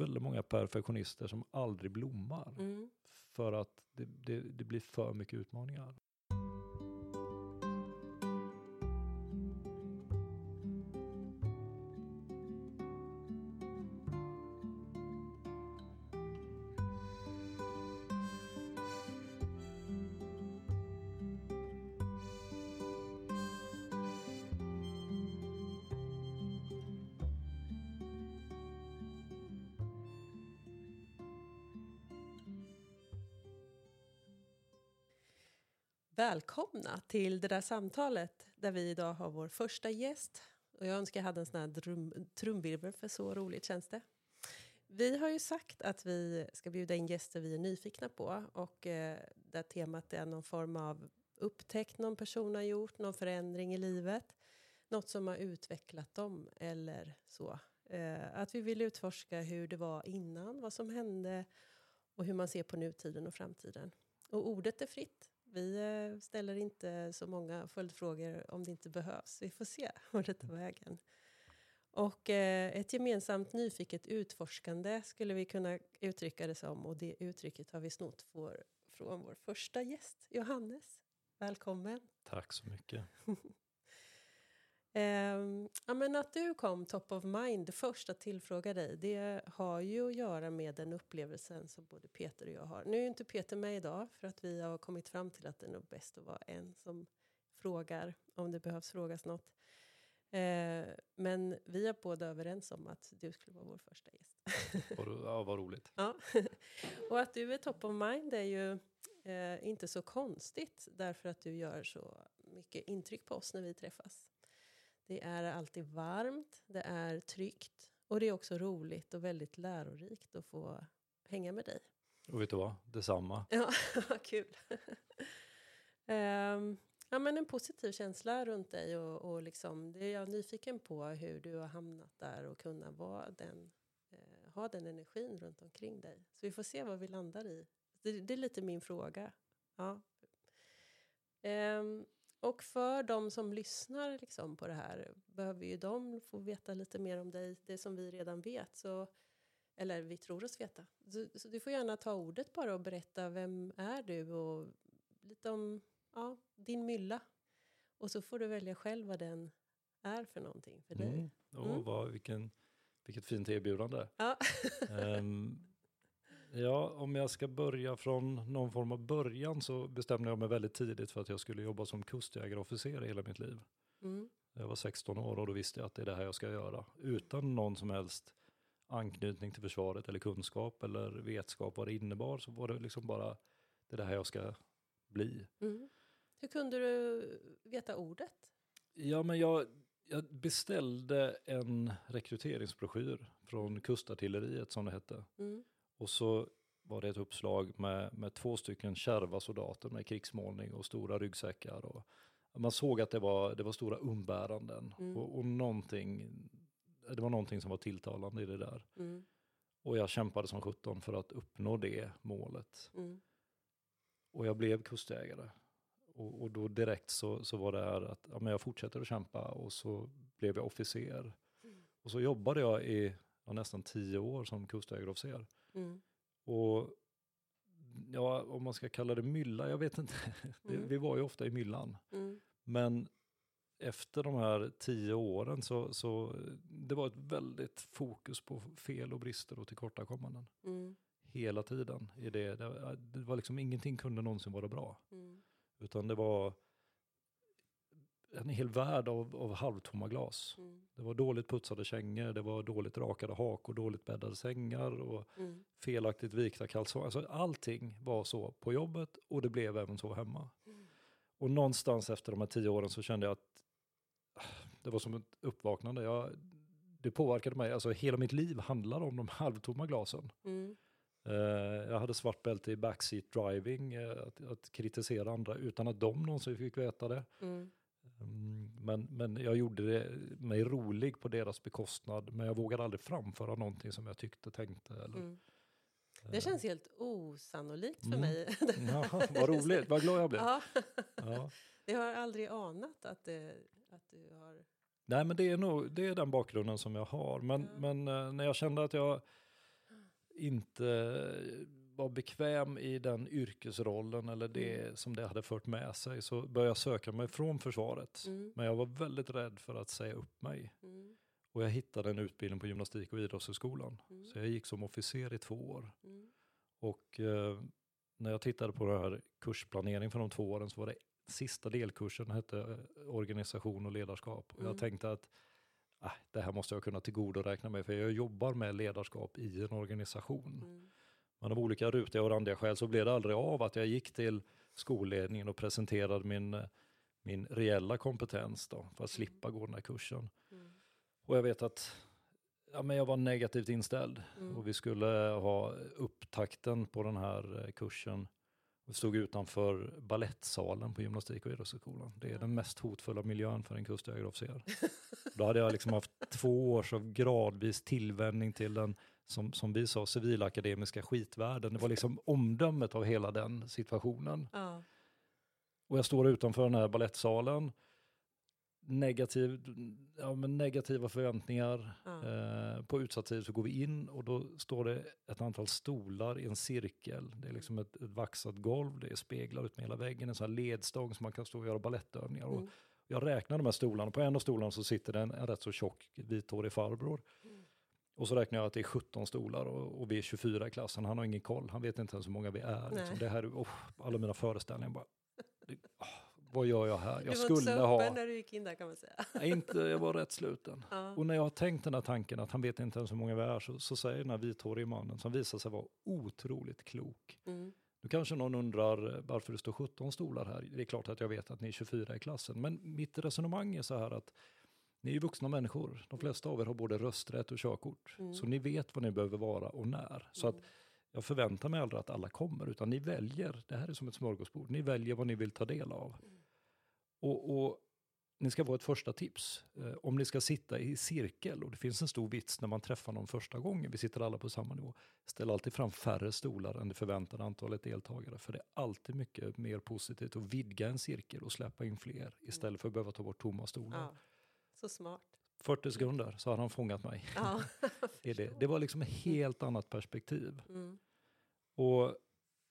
väldigt många perfektionister som aldrig blommar. Mm. För att det, det, det blir för mycket utmaningar. Välkomna till det där samtalet där vi idag har vår första gäst. Och jag önskar jag hade en sån här drum, trumvirvel för så roligt känns det. Vi har ju sagt att vi ska bjuda in gäster vi är nyfikna på och eh, där temat är någon form av upptäckt någon person har gjort, någon förändring i livet, något som har utvecklat dem eller så. Eh, att vi vill utforska hur det var innan, vad som hände och hur man ser på nutiden och framtiden. Och ordet är fritt. Vi eh, ställer inte så många följdfrågor om det inte behövs. Vi får se var det tar vägen. Och eh, ett gemensamt nyfiket utforskande skulle vi kunna uttrycka det som. Och det uttrycket har vi snott från vår första gäst, Johannes. Välkommen. Tack så mycket. Ja, men att du kom top of mind först att tillfråga dig, det har ju att göra med den upplevelsen som både Peter och jag har. Nu är inte Peter med idag för att vi har kommit fram till att det är nog bäst att vara en som frågar om det behövs frågas något. Uh, men vi är båda överens om att du skulle vara vår första gäst. ja, vad roligt. ja. och att du är top of mind är ju uh, inte så konstigt därför att du gör så mycket intryck på oss när vi träffas. Det är alltid varmt, det är tryggt och det är också roligt och väldigt lärorikt att få hänga med dig. Och vet du vad? Detsamma. Ja, vad kul. um, ja, men en positiv känsla runt dig och, och liksom, det är jag nyfiken på hur du har hamnat där och kunna vara den, eh, ha den energin runt omkring dig. Så vi får se vad vi landar i. Det, det är lite min fråga. Ja. Um, och för de som lyssnar liksom på det här behöver ju de få veta lite mer om dig, det som vi redan vet. Så, eller vi tror oss veta. Så, så, du får gärna ta ordet bara och berätta vem är du och lite om ja, din mylla. Och så får du välja själv vad den är för någonting för dig. Mm. Oh, mm. vad, vilken, vilket fint erbjudande. Ja. um, Ja, om jag ska börja från någon form av början så bestämde jag mig väldigt tidigt för att jag skulle jobba som kustjägarofficer hela mitt liv. Mm. Jag var 16 år och då visste jag att det är det här jag ska göra. Utan någon som helst anknytning till försvaret eller kunskap eller vetskap vad det innebar så var det liksom bara det är det här jag ska bli. Mm. Hur kunde du veta ordet? Ja, men jag, jag beställde en rekryteringsbroschyr från kustartilleriet som det hette. Mm. Och så var det ett uppslag med, med två stycken kärva soldater med krigsmålning och stora ryggsäckar. Och man såg att det var, det var stora umbäranden Mm. och, och det var någonting som var tilltalande i det där. Mm. Och jag kämpade som 17 för att uppnå det målet. Mm. Och jag blev kustjägare. Och, och då direkt så, så var det här att ja, men jag fortsätter att kämpa och så blev jag officer. Mm. Och så jobbade jag i ja, nästan tio år som kustjägarofficer. Mm. Och ja, om man ska kalla det mylla, jag vet inte. Det, Mm. vi var ju ofta i myllan. Mm. Men efter de här tio åren så, så det var ett väldigt fokus på fel och brister och tillkortakommanden. Mm. Hela tiden. I det. Det, var liksom ingenting kunde någonsin vara bra. Mm. Utan det var en hel värld av, av halvtomma glas. Mm. Det var dåligt putsade kängor, det var dåligt rakade hakor, dåligt bäddade sängar och Mm. felaktigt vikta kalsonger. Alltså allting var så på jobbet och det blev även så hemma. Mm. Och någonstans efter de här tio åren så kände jag att ah, det var som ett uppvaknande. Jag, det påverkade mig, alltså hela mitt liv handlar om de halvtomma glasen. Eh, jag hade svart bälte i backseat driving, eh, att, att kritisera andra utan att de någonsin fick veta det. Mm. Mm, Men, men jag gjorde det, mig rolig på deras bekostnad, men jag vågade aldrig framföra någonting som jag tyckte, tänkte. Eller, Mm. Det känns helt osannolikt för Mm. mig. Ja, vad roligt, vad glad jag blev. ja, Ja. jag har aldrig anat att, det, att du har... Nej, men det är nog det är den bakgrunden som jag har. Men, Ja. men eh, när jag kände att jag, inte var bekväm i den yrkesrollen eller det som det hade fört med sig så började jag söka mig från försvaret. Mm. Men jag var väldigt rädd för att säga upp mig. Mm. Och jag hittade en utbildning på gymnastik och idrottshögskolan. Mm. Så jag gick som officer i två år. Mm. Och eh, när jag tittade på den här kursplanering för de två åren så var det sista delkursen hette eh, organisation och ledarskap. Och jag Mm. tänkte att äh, det här måste jag kunna tillgodoräkna mig för jag jobbar med ledarskap i en organisation. Mm. Men av olika rutiga och randiga skäl så blev det aldrig av att jag gick till skolledningen och presenterade min, min reella kompetens då, för att slippa gå den här kursen. Mm. Och jag vet att ja, men jag var negativt inställd Mm. och vi skulle ha upptakten på den här eh, kursen. Vi stod utanför ballettsalen på gymnastik och idrottshögskolan. Det är Ja. den mest hotfulla miljön för en kustjägarofficer. Då hade jag liksom haft två års av gradvis tillvänjning till den, som, som vi sa, civilakademiska skitvärlden. Det var liksom omdömet av hela den situationen. Ja. Och jag står utanför den här ballettsalen. Negativ, ja, men negativa förväntningar. Ja. Eh, på utsatt tid så går vi in och då står det ett antal stolar i en cirkel. Det är liksom ett, ett vaxat golv, det är speglar ut med hela väggen, en sån här ledstång som man kan stå och göra ballettövningar. Och Mm. jag räknar de här stolarna, på en av stolarna så sitter det en, en rätt så tjock vithårig farbror. Mm. Och så räknar jag att det är 17 stolar och, och vi är 24 i klassen. Han har ingen koll, han vet inte ens hur många vi är. Liksom. Det här, är- oh, alla mina föreställningar bara, det, oh, vad gör jag här? Du Jag var inte skulle så ha, öppen när du gick in där kan man säga. Nej, inte, jag var rätt sluten. Ja. Och när jag har tänkt den här tanken att han vet inte ens hur många vi är så, så säger den här vithårige mannen som visar sig vara otroligt klok. Mm. Nu kanske någon undrar eh, varför det står 17 stolar här. Det är klart att jag vet att ni är 24 i klassen. Men mitt resonemang är så här att ni är ju vuxna människor. De flesta av er har både rösträtt och körkort. Mm. Så ni vet vad ni behöver vara och när. Så att Mm. jag förväntar mig aldrig att alla kommer, utan ni väljer. Det här är som ett smörgåsbord. Ni väljer vad ni vill ta del av. Mm. Och, och ni ska få ett första tips. Eh, om ni ska sitta i cirkel, och det finns en stor vits när man träffar någon första gången, vi sitter alla på samma nivå, ställ alltid fram färre stolar än det förväntade antalet deltagare, för det är alltid mycket mer positivt att vidga en cirkel och släppa in fler, istället för att behöva ta bort tomma stolar. Ja. Så smart. 40 sekunder så hade han fångat mig. Ja. det. det var liksom ett helt annat perspektiv. Mm. Och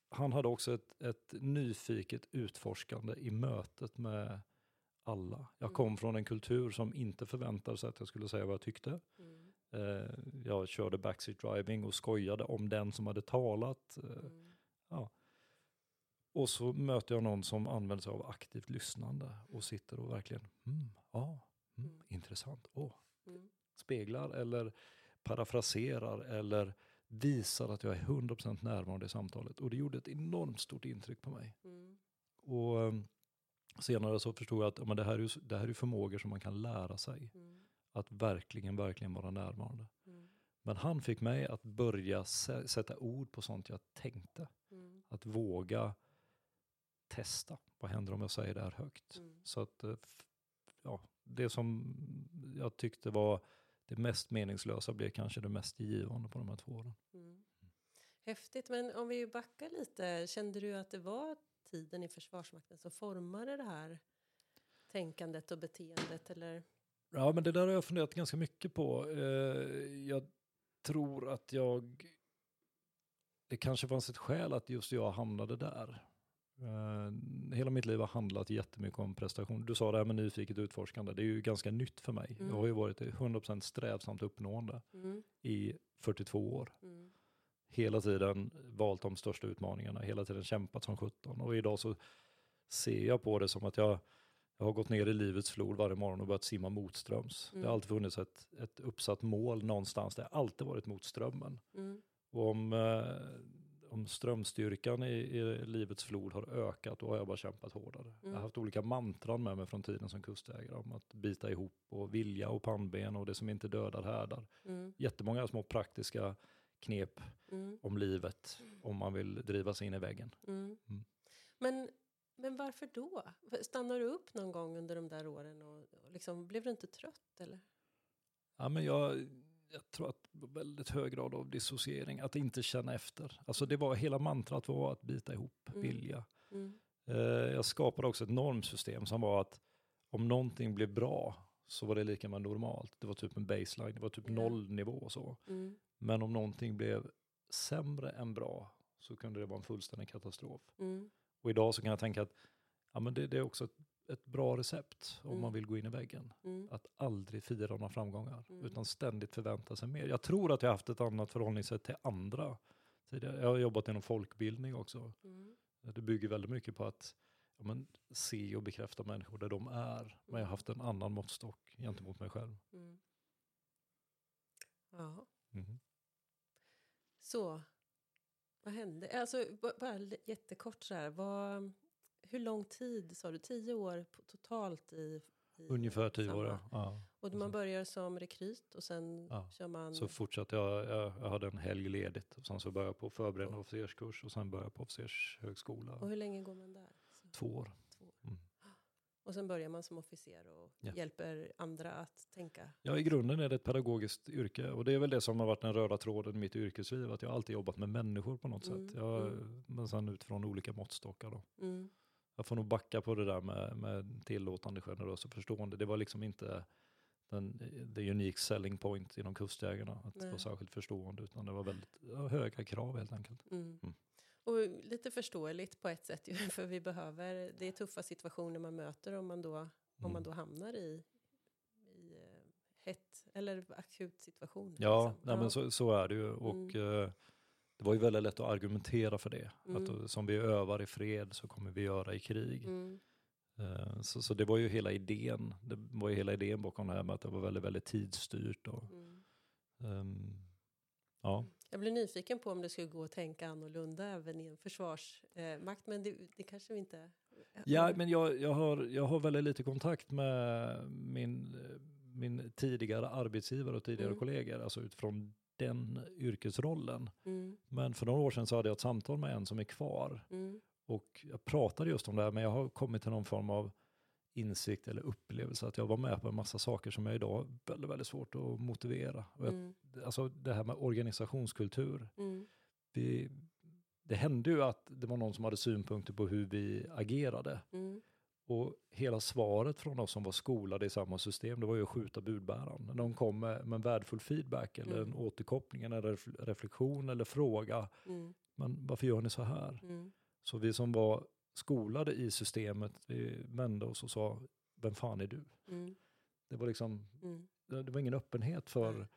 han hade också ett, ett nyfiket utforskande i mötet med alla. Jag Mm. kom från en kultur som inte förväntade sig att jag skulle säga vad jag tyckte. Mm. Eh, jag körde backseat driving och skojade om den som hade talat. Eh, Mm. och så möter jag någon som använder sig av aktivt lyssnande och sitter och verkligen, mm, ja, mm, Mm. intressant, Mm. speglar eller parafraserar eller visar att jag är 100% närvarande i samtalet. Och det gjorde ett enormt stort intryck på mig. Mm. Och eh, senare så förstod jag att men det, här är, det här är förmågor som man kan lära sig. Mm. Att verkligen, verkligen vara närvarande. Mm. Men han fick mig att börja sä- sätta ord på sånt jag tänkte. Mm. Att våga testa. Vad händer om jag säger det här högt? Så att eh, ja, det som jag tyckte var det mest meningslösa blev kanske det mest givande på de här två åren. Mm. Häftigt, men om vi backar lite, kände du att det var tiden i Försvarsmakten som formade det här tänkandet och beteendet? Eller? Ja, men det där har jag funderat ganska mycket på. Eh, jag tror att jag... Det kanske fanns ett skäl att just jag hamnade där. Eh, hela mitt liv har handlat jättemycket om prestation. Du sa det här med nyfiket utforskande. Det är ju ganska nytt för mig. Mm. Jag har ju varit i 100% strävsamt uppnående Mm. i 42 år. Mm. Hela tiden valt de största utmaningarna, hela tiden kämpat som 17. Och idag så ser jag på det som att jag, jag har gått ner i livets flod varje morgon och börjat simma motströms. Det Mm. har alltid funnits ett, ett uppsatt mål någonstans. Det har alltid varit mot strömmen. Mm. Och om, eh, om strömstyrkan i, i livets flod har ökat, då har jag bara kämpat hårdare. Jag Mm. har haft olika mantran med mig från tiden som kustägare om att bita ihop och vilja och pannben och det som inte dödar härdar. Mm. Jättemånga små praktiska knep Mm. om livet om man vill driva sig in i väggen. Mm. Mm. Men, men varför då? Stannar du upp någon gång under de där åren? Och, och liksom, blev du inte trött? Eller? Ja, men jag, jag tror att det var väldigt hög grad av dissociering, att inte känna efter. Alltså det var hela mantrat var att bita ihop, Mm. vilja. Mm. Eh, jag skapade också ett normsystem som var att om någonting blev bra så var det lika med normalt. Det var typ en baseline, det var typ Ja. nollnivå och så. Mm. Men om någonting blev sämre än bra så kunde det vara en fullständig katastrof. Mm. Och idag så kan jag tänka att ja, men det, det är också ett, ett bra recept om Mm. man vill gå in i väggen. Mm. Att aldrig fira några framgångar, Mm. utan ständigt förvänta sig mer. Jag tror att jag haft ett annat förhållningssätt till andra. tidigare. Jag har jobbat inom folkbildning också. Mm. Det bygger väldigt mycket på att ja, men, se och bekräfta människor där de är. Men jag har haft en annan måttstock gentemot mig själv. Mm. Ja. Mhm. Så, vad hände? Alltså, ba- bara jättekort så här. Vad, hur lång tid sa du? Tio år totalt i, Ungefär tio år, ja. ja. Och man börjar som rekryt och sen Ja. kör man... Så fortsatte jag, jag, jag hade en helg ledigt. Och sen så började jag på förberedande officerskurs och sen började jag på officershögskola. och hur länge går man där? Så, Två år. två år. Mm. Och sen börjar man som officer och Ja. hjälper andra att tänka. Ja, i grunden är det ett pedagogiskt yrke och det är väl det som har varit den röda tråden i mitt yrkesliv, att jag alltid jobbat med människor på något Mm, sätt. Jag, mm. Men sen utifrån olika måttstockar då. Mm. Jag får nog backa på det där med, med tillåtande, generös och förstående. Det var liksom inte den, the unique selling point inom kustjägarna, att Nej. vara särskilt förstående, utan det var väldigt ja, höga krav helt enkelt. Mm. Mm. Och lite förståeligt på ett sätt, ju, för vi behöver, det är tuffa situationer man möter om man då, om man Mm. då hamnar i, i eh, hett eller akut situation. Ja, liksom. nej, men så, så är det ju. Och eh, det var ju väldigt lätt att argumentera för det. Att, Mm. eh, som vi övar i fred så kommer vi göra i krig. Mm. Eh, så, så det var ju hela idén. Det var ju hela idén bakom det här med att det var väldigt, väldigt tidsstyrt. Och, Mm. ehm, ja. Jag blir nyfiken på om det skulle gå att tänka annorlunda även i en försvarsmakt, men det, det kanske vi inte... Ja, men jag, jag, har, jag har väldigt lite kontakt med min, min tidigare arbetsgivare och tidigare Mm. kollegor, alltså utifrån den yrkesrollen. Mm. Men för några år sedan så hade jag ett samtal med en som är kvar Mm. och jag pratade just om det här, men jag har kommit till någon form av insikt eller upplevelse att jag var med på en massa saker som jag idag har väldigt, väldigt svårt att motivera. Och jag, Mm. alltså det här med organisationskultur, Mm. vi, det hände ju att det var någon som hade synpunkter på hur vi agerade. Och hela svaret från oss som var skolade i samma system, det var ju att skjuta budbäraren. De kom med, med en värdefull feedback eller Mm. en återkoppling, en ref- reflektion eller fråga, Mm. men varför gör ni så här? Mm. Så vi som var skolade i systemet, vi vände oss och sa, vem fan är du? Mm. Det var liksom, Mm. det var ingen öppenhet för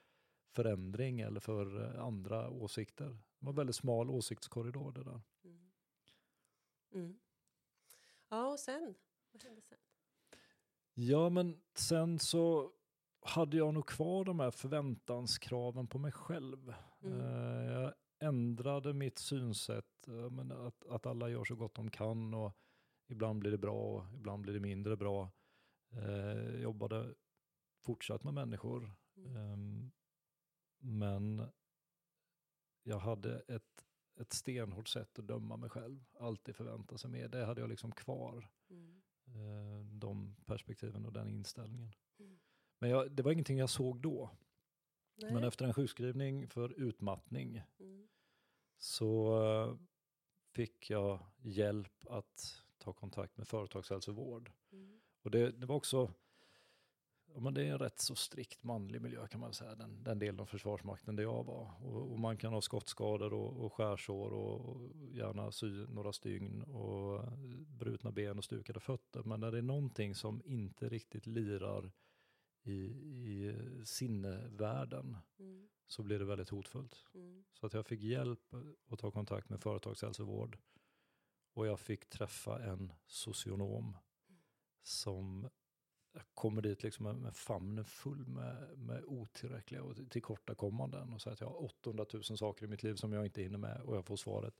förändring eller för eh, andra åsikter. Det var en väldigt smal åsiktskorridor det där. Mm. Ja, och sen? Vad hände sen? Ja, men sen så hade jag nog kvar de här förväntanskraven på mig själv. Mm. Eh, Jag ändrade mitt synsätt, eh, men att, att alla gör så gott de kan och ibland blir det bra och ibland blir det mindre bra. Eh, jobbade fortsatt med människor, Mm. Ehm, men jag hade ett, ett stenhårt sätt att döma mig själv, alltid förvänta sig mer. Det hade jag liksom kvar, Mm. Eh, de perspektiven och den inställningen. Mm. Men jag, det var ingenting jag såg då. Nej. Men efter en sjukskrivning för utmattning Mm. så eh, fick jag hjälp att ta kontakt med företagshälsovård. Mm. Och det, det var också, men det är en rätt så strikt manlig miljö kan man säga, den, den delen av Försvarsmakten där jag var. Och, och man kan ha skottskador och, och skärsår och, och gärna sy några stygn och brutna ben och stukade fötter. Men när det är någonting som inte riktigt lirar i, i sinnevärlden Mm. så blir det väldigt hotfullt. Mm. Så att jag fick hjälp att ta kontakt med företagshälsovård. Och jag fick träffa en socionom som jag kommer dit liksom med, med famnen full med, med otillräckliga och tillkortakommanden och säger att jag har 800 000 saker i mitt liv som jag inte hinner med och jag får svaret,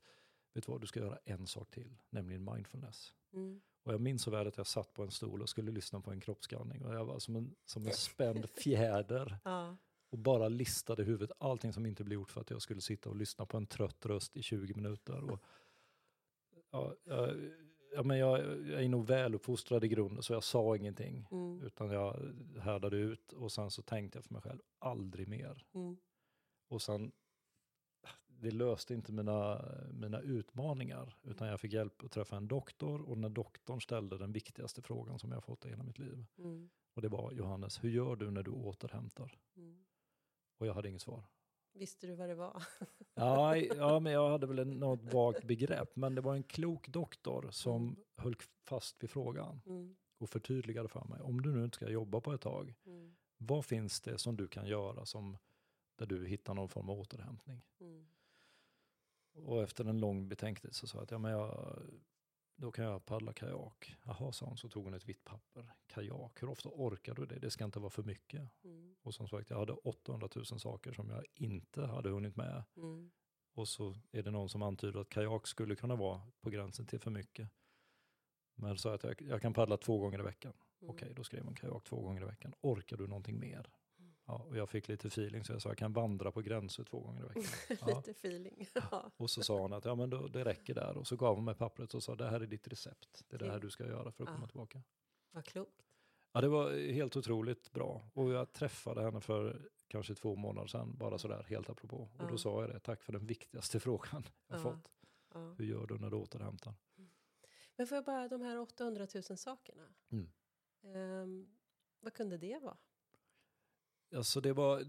vet du vad, du ska göra en sak till, nämligen mindfulness. Mm. Och jag minns så väl att jag satt på en stol och skulle lyssna på en kroppsskanning och jag var som en, som en spänd fjäder Ja. och bara listade i huvudet allting som inte blev gjort för att jag skulle sitta och lyssna på en trött röst i 20 minuter. Och, ja, jag, ja, men jag, jag är nog väluppfostrad i grunden så jag sa ingenting. Mm. Utan jag härdade ut och sen så tänkte jag för mig själv, aldrig mer. Mm. Och sen, det löste inte mina, mina utmaningar. Utan jag fick hjälp att träffa en doktor och när doktorn ställde den viktigaste frågan som jag fått i hela mitt liv. Mm. Och det var, Johannes, hur gör du när du återhämtar? Mm. Och jag hade inget svar. Visste du vad det var? Ja, ja, men jag hade väl något vagt begrepp, men det var en klok doktor som Mm. höll fast vid frågan Mm, och förtydligade för mig. Om du nu inte ska jobba på ett tag, mm, vad finns det som du kan göra som där du hittar någon form av återhämtning? mm, Och efter en lång betänketid så sa jag att ja, men jag, då kan jag paddla kajak. Jaha, sa hon, så tog hon ett vitt papper. Kajak, hur ofta orkar du det? Det ska inte vara för mycket. mm, Och som sagt, jag hade 800 000 saker som jag inte hade hunnit med. mm, Och så är det någon som antyder att kajak skulle kunna vara på gränsen till för mycket. Men så att jag, jag kan paddla två gånger i veckan. mm. Okej, då skrev hon kajak två gånger i veckan. Orkar du någonting mer? Mm. Ja, och jag fick lite feeling så jag sa jag kan vandra på gränser två gånger i veckan. Ja. Lite feeling. Ja. Och så sa hon att ja, men då, det räcker där. Och så gav hon mig pappret och sa det här är ditt recept. Det är det här du ska göra för att komma Ja. tillbaka. Vad klokt. Ja, det var helt otroligt bra. Och jag träffade henne för kanske två månader sedan, bara sådär helt apropå. Och då sa jag det, tack för den viktigaste frågan jag Ja. fått. Hur gör du när du återhämtar? Men får jag bara de här 800 000 sakerna. Mm. Ehm, vad kunde det vara? Alltså det var,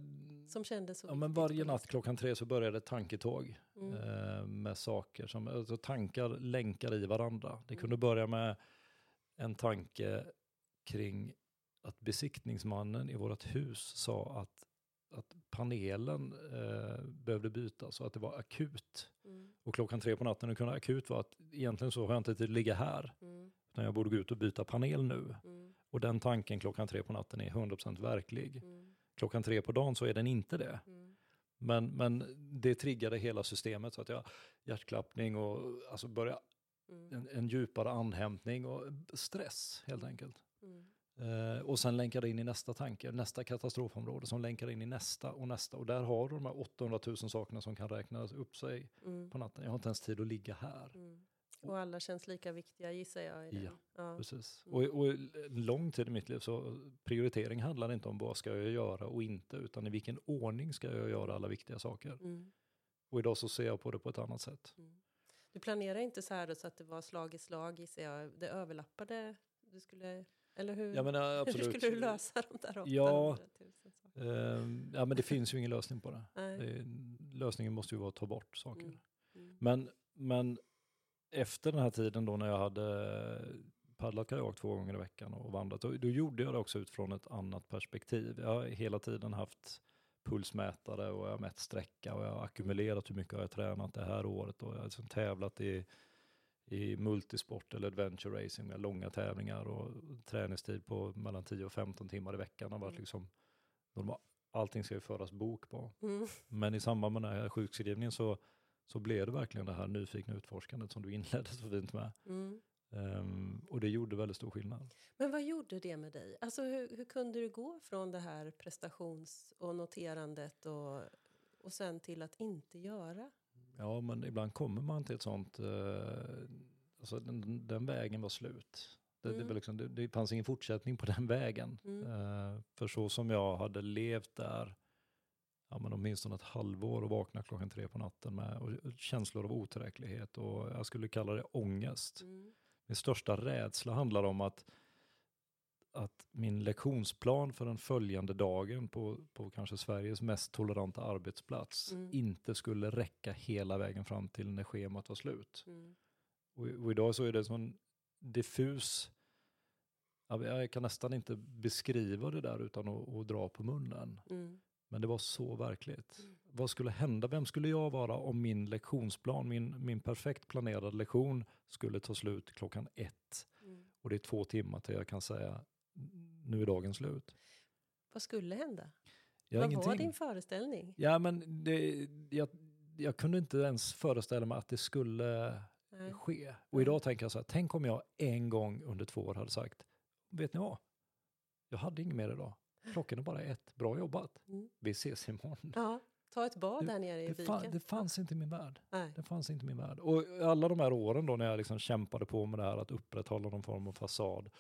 Som kändes så ja men varje natt klockan tre så började ett tanketåg Mm. eh, med saker som, alltså tankar länkar i varandra. Det Mm. kunde börja med en tanke kring att besiktningsmannen i vårt hus sa att, att panelen eh, behövde bytas och att det var akut. Mm. Och klockan tre på natten, det kunde akut vara att egentligen så har jag inte tid att ligga här, Mm. utan jag borde gå ut och byta panel nu. Mm. Och den tanken klockan tre på natten är 100% verklig. Mm. Klockan tre på dagen så är den inte det. Mm. Men, men det triggade hela systemet så att jag hjärtklappning och alltså börja Mm. en, en djupare anhämtning och stress helt enkelt. Mm. Eh, och sen länkade in i nästa tanke, nästa katastrofområde som länkar in i nästa och nästa. Och där har du de här 800 000 sakerna som kan räknas upp sig Mm. på natten. Jag har inte ens tid att ligga här. Mm. Och alla känns lika viktiga gissar jag. I den. Ja, Ja. Precis. Mm. Och, och lång tid i mitt liv så prioritering handlar inte om vad ska jag göra och inte, utan i vilken ordning ska jag göra alla viktiga saker. Mm. Och idag så ser jag på det på ett annat sätt. Mm. Du planerar inte så här då, så att det var slag i slag gissar jag. Det överlappade. Du skulle, eller hur? Ja men eh, hur absolut. skulle du lösa de där 800 Ja. 000 sakerna? Ehm, ja men det finns ju ingen lösning på det. Det lösningen måste ju vara att ta bort saker. Mm. Mm. Men, men efter den här tiden då när jag hade paddlat kajak två gånger i veckan och vandrat, då, då gjorde jag det också utifrån ett annat perspektiv. Jag har hela tiden haft pulsmätare och jag har mätt sträcka och jag har ackumulerat hur mycket jag har tränat det här året och jag har liksom tävlat i, i multisport eller adventure racing med långa tävlingar och träningstid på mellan 10 och 15 timmar i veckan har varit Mm. liksom normal. Allting ska ju föras bok på. Mm. Men i samband med den här sjukskrivningen så, så blev det verkligen det här nyfikna utforskandet som du inledde så fint med. Mm. Ehm, och det gjorde väldigt stor skillnad. Men vad gjorde det med dig? Alltså hur, hur kunde du gå från det här prestations och noterandet och, och sen till att inte göra? Ja, men ibland kommer man till ett sånt, eh, alltså den, den vägen var slut. Det, det, Mm. var liksom, det, det fanns ingen fortsättning på den vägen. Mm. Eh, för så som jag hade levt där, ja men åtminstone ett halvår och vakna klockan tre på natten med och, känslor av otillräcklighet och jag skulle kalla det ångest. Mm. Min största rädsla handlar om att, att min lektionsplan för den följande dagen på, på kanske Sveriges mest toleranta arbetsplats Mm. inte skulle räcka hela vägen fram till när schemat var slut. Mm. Och, och idag så är det en sån diffus, ja, jag kan nästan inte beskriva det där utan att, att dra på munnen. Mm. Men det var så verkligt. Mm. Vad skulle hända? Vem skulle jag vara om min lektionsplan, min, min perfekt planerade lektion skulle ta slut klockan ett? Mm. Och det är två timmar till jag kan säga nu är dagen slut. Vad skulle hända? Jag Vad var ingenting. din föreställning? Ja, men det, jag, jag kunde inte ens föreställa mig att det skulle Nej. ske. Och idag tänker jag så här, tänk om jag en gång under två år hade sagt, vet ni vad? Jag hade inget mer idag. Klockan är bara ett. Bra jobbat. Mm. Vi ses imorgon. Ja, ta ett bad där nere i Det, viken. det fanns inte i min värld. Nej. Det fanns inte i min värld. Och alla de här åren då när jag liksom kämpade på med det här att upprätthålla någon form av fasad.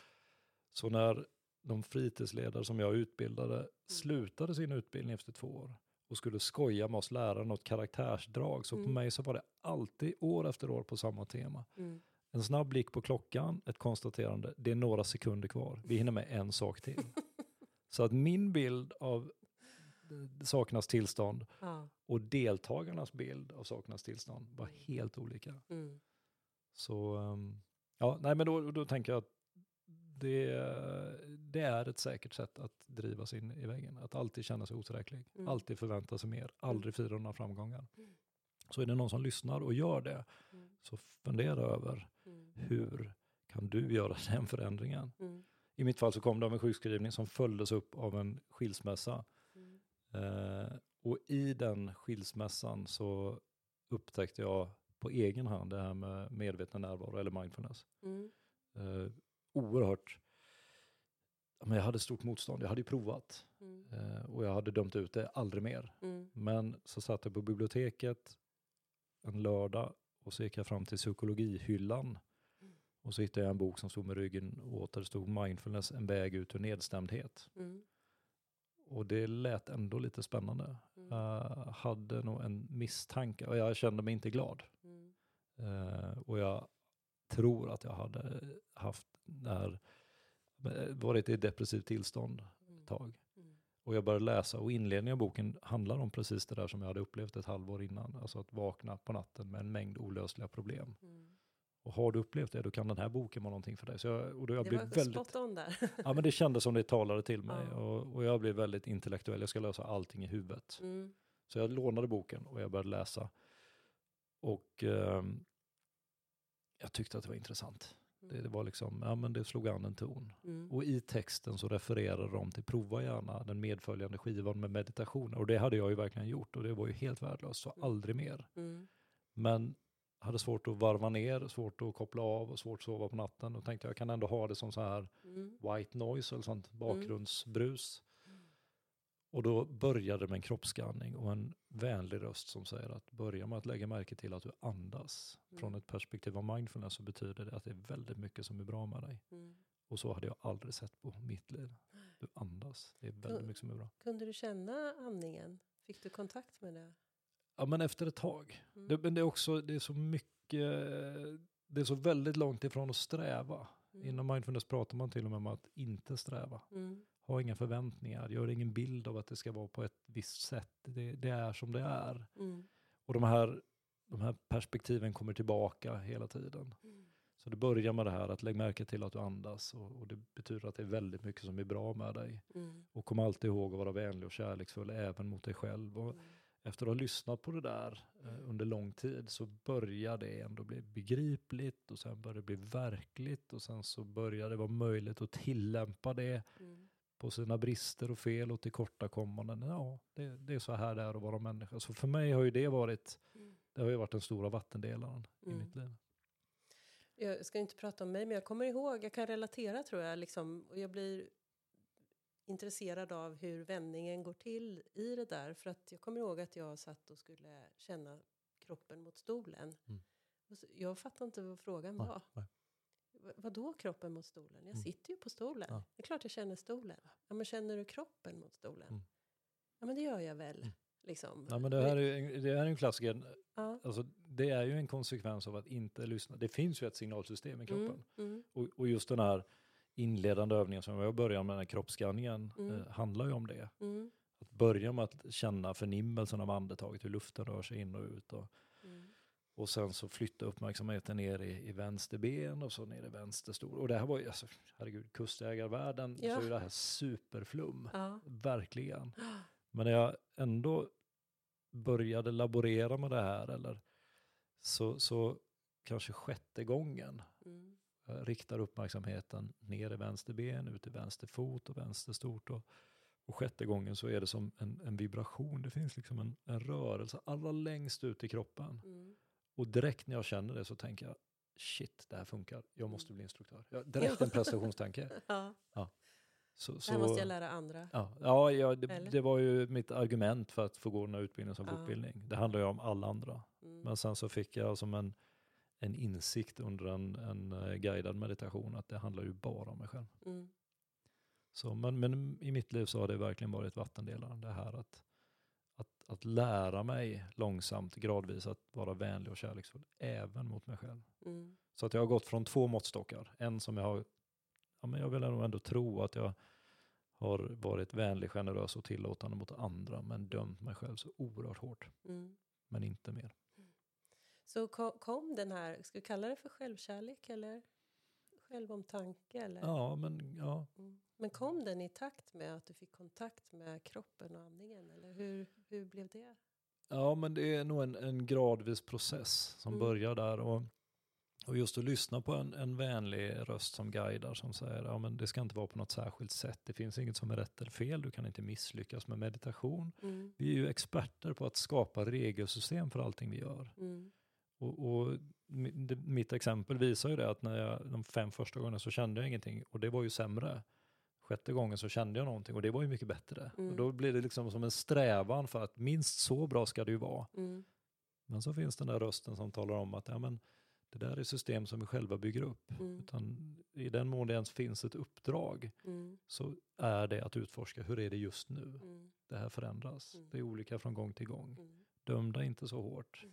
Så när de fritidsledare som jag utbildade slutade sin utbildning efter två år och skulle skoja med oss lärare något karaktärsdrag. Så på Mm. mig så var det alltid år efter år på samma tema. Mm. En snabb blick på klockan, ett konstaterande, det är några sekunder kvar. Vi hinner med en sak till. Så att min bild av saknas tillstånd Ja. och deltagarnas bild av saknas tillstånd var helt olika. Mm. Så um, ja, nej men då, då tänker jag att det, det är ett säkert sätt att driva sig in i väggen. Att alltid känna sig otillräcklig, Mm. alltid förvänta sig mer, aldrig fira några framgångar. Mm. Så är det någon som lyssnar och gör det, Mm. så fundera över Mm. hur kan du göra den förändringen? I mitt fall så kom det av en sjukskrivning som följdes upp av en skilsmässa. Mm. Eh, och i den skilsmässan så upptäckte jag på egen hand det här med medveten närvaro eller mindfulness. Mm. Eh, oerhört, men jag hade stort motstånd, jag hade ju provat Mm. eh, och jag hade dömt ut det aldrig mer. Mm. Men så satt jag på biblioteket en lördag och så gick jag fram till psykologihyllan. Och så hittade jag en bok som stod med ryggen åt där det stod mindfulness, en väg ut ur nedstämdhet. Mm. Och det lät ändå lite spännande. Mm. Jag hade nog en misstanke och jag kände mig inte glad. Mm. Eh, och jag tror att jag hade haft när, varit i depressivt tillstånd ett Mm. tag. Mm. Och jag började läsa och inledningen av boken handlar om precis det där som jag hade upplevt ett halvår innan. Alltså att vakna på natten med en mängd olösliga problem. Mm. Och har du upplevt det, då kan den här boken vara någonting för dig. Så jag, och då jag Det blev var väldigt, spot on där. ja men det kändes som det talade till mig. Ja. Och, och jag blev väldigt intellektuell, jag ska lösa allting i huvudet. Mm. Så jag lånade boken och jag började läsa. Och ehm, jag tyckte att det var intressant. Det, det var liksom, ja men det slog an en ton. Mm. Och i texten så refererar de till prova gärna den medföljande skivan med meditation. Och det hade jag ju verkligen gjort och det var ju helt värdelöst, så Mm. aldrig mer. Mm. Men hade svårt att varva ner, svårt att koppla av och svårt att sova på natten. Och tänkte jag kan ändå ha det som så här Mm. white noise eller sånt bakgrundsbrus. Mm. Och då började det med en kroppsskanning och en vänlig röst som säger att börja med att lägga märke till att du andas. Mm. Från ett perspektiv av mindfulness så betyder det att det är väldigt mycket som är bra med dig. Mm. Och så hade jag aldrig sett på mitt liv. Du andas, det är väldigt mycket som är bra. Kunde du känna andningen? Fick du kontakt med det? Ja men efter ett tag. Mm. Det, men det är också, det är så mycket, det är så väldigt långt ifrån att sträva. Mm. Inom mindfulness pratar man till och med om att inte sträva. Mm. Ha inga förväntningar, gör ingen bild av att det ska vara på ett visst sätt. Det, det är som det är. Mm. Och de här, de här perspektiven kommer tillbaka hela tiden. Mm. Så det börjar med det här att lägg märke till att du andas och, och det betyder att det är väldigt mycket som är bra med dig. Mm. Och kom alltid ihåg att vara vänlig och kärleksfull även mot dig själv. Och Mm. Efter att ha lyssnat på det där eh, under lång tid så börjar det ändå bli begripligt och sen börjar det bli verkligt och sen så börjar det vara möjligt att tillämpa det Mm. på sina brister och fel och tillkortakommanden. Ja, det, det är så här det är att vara människa. Så för mig har ju det varit, Mm. det har ju varit den stora vattendelaren i Mm. mitt liv. Jag ska inte prata om mig, men jag kommer ihåg, jag kan relatera tror jag, liksom, och jag blir intresserad av hur vändningen går till i det där. För att jag kommer ihåg att jag satt och skulle känna kroppen mot stolen. Mm. Jag fattar inte vad frågan Nej, var. nej. Va- Vadå kroppen mot stolen? Jag Mm. sitter ju på stolen. Ja. Det är klart jag känner stolen. Ja, men känner du kroppen mot stolen? Mm. Ja, men det gör jag väl. Mm. Liksom. Ja, men det här är ju en, det här är en klassiker. Ja. Alltså, det är ju en konsekvens av att inte lyssna. Det finns ju ett signalsystem i kroppen. Mm, mm, Och, och just den här inledande övningen som jag börjar med, den här kroppsskanningen, Mm. eh, handlar ju om det. mm, Att börja med att känna förnimmelsen av andetaget, hur luften rör sig in och ut. Och, mm, och sen så flytta uppmärksamheten ner i, i vänster ben och så ner i vänster stol. Och det här var ju, alltså, herregud, kustjägarvärlden, Ja. så är det här superflum. ja. Verkligen. Men när jag ändå började laborera med det här, eller så, så kanske sjätte gången Mm, riktar uppmärksamheten ner i vänster ben, ut i vänster fot och vänster stort. Och, och sjätte gången så är det som en, en vibration, det finns liksom en, en rörelse allra längst ut i kroppen. mm. Och direkt när jag känner det så tänker jag, shit, det här funkar, jag måste Mm. bli instruktör. Ja, direkt en prestationstanke. Ja, Så, det så, här måste jag lära andra. Ja, ja, ja det, det var ju mitt argument för att få gå den här utbildningen som Ja. fortbildning. Det handlar ju om alla andra. Mm. Men sen så fick jag som en, en insikt under en, en eh, guidad meditation att det handlar ju bara om mig själv. Mm. Så, men, men i mitt liv så har det verkligen varit vattendelaren. Det här att, att, att lära mig långsamt, gradvis att vara vänlig och kärleksfull, även mot mig själv. Mm. Så att jag har gått från två måttstockar. En som jag har, ja men jag vill nog ändå tro att jag har varit vänlig, generös och tillåtande mot andra men dömt mig själv så oerhört hårt. Mm. Men inte mer. Så ko- kom den här, ska vi kalla det för självkärlek eller självomtanke? Eller? Ja, men ja. Mm. Men kom den i takt med att du fick kontakt med kroppen och andningen? Eller hur, hur blev det? Ja, men det är nog en, en gradvis process som Mm. börjar där. Och, och just att lyssna på en, en vänlig röst som guidar som säger ja, men det ska inte vara på något särskilt sätt. Det finns inget som är rätt eller fel. Du kan inte misslyckas med meditation. Mm. Vi är ju experter på att skapa regelsystem för allting vi gör. Mm. Och, och mitt exempel visar ju det att när jag, de fem första gångerna så kände jag ingenting och det var ju sämre. Sjätte gången så kände jag någonting och det var ju mycket bättre. Mm. Och då blir det liksom som en strävan för att minst så bra ska det ju vara. Mm. Men så finns den där rösten som talar om att ja, men, det där är system som vi själva bygger upp. Mm. Utan i den mån det ens finns ett uppdrag Mm. så är det att utforska hur är det just nu. Mm. Det här förändras. Mm. Det är olika från gång till gång. Mm. Dömda inte så hårt.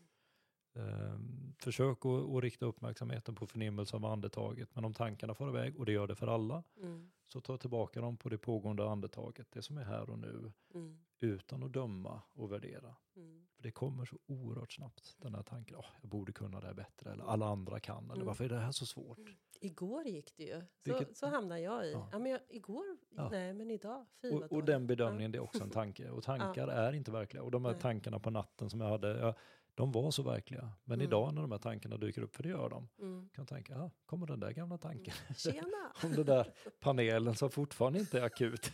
Mm. Ehm, försök att, att rikta uppmärksamheten på förnimmelse av andetaget. Men om tankarna far iväg, och det gör det för alla, Mm. så ta tillbaka dem på det pågående andetaget, det som är här och nu, Mm. utan att döma och värdera. Mm. För det kommer så oerhört snabbt, den här tanken, "Åh, jag borde kunna det här bättre, eller alla andra kan, eller Mm. varför är det här så svårt? Igår gick det ju. Så, Vilket- så hamnade jag i. Ja. Ja. men jag, igår? Ja. Nej, men idag? Fy Och, och den bedömningen, det är också en tanke. Och tankar är inte verkliga. Och de här Nej. tankarna på natten som jag hade, ja, de var så verkliga. Men Mm. idag när de här tankarna dyker upp, för det gör de, Mm. kan jag tänka, ja, kommer den där gamla tanken? Tjena! om den där panelen som fortfarande inte är akut.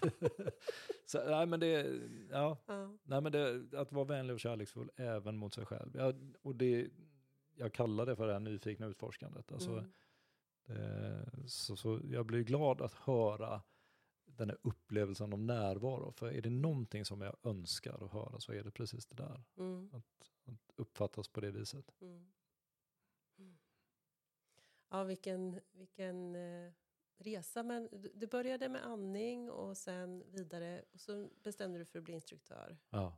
så, nej, men det, ja, Ja. nej, men det, att vara vänlig och kärleksfull även mot sig själv. Ja, och det, jag kallar det för det här nyfikna utforskandet. Alltså, Mm. eh, så, så jag blir glad att höra den här upplevelsen av närvaro. För är det någonting som jag önskar att höra så är det precis det där. Mm. Att, att uppfattas på det viset. Mm. Mm. Ja, vilken, vilken eh, resa. Men du- du började med andning och sen vidare. Och så bestämde du för att bli instruktör. Ja.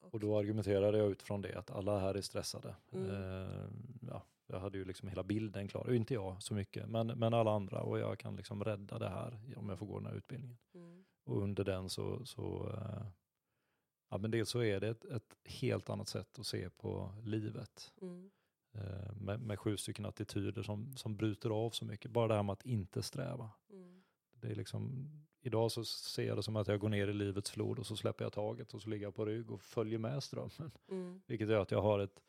Och då argumenterade jag utifrån det att alla här är stressade. Mm. Eh, ja, jag hade ju liksom hela bilden klar, inte jag så mycket, men, men alla andra och jag kan liksom rädda det här om jag får gå den här utbildningen. Mm. Och under den så, så eh, ja men dels så är det ett, ett helt annat sätt att se på livet. Mm. Eh, med, med sju stycken attityder som, som bryter av så mycket. Bara det här med att inte sträva. Mm. Det är liksom, idag så ser jag det som att jag går ner i livets flod och så släpper jag taget och så ligger jag på rygg och följer med strömmen. Mm. Vilket gör att jag har ett,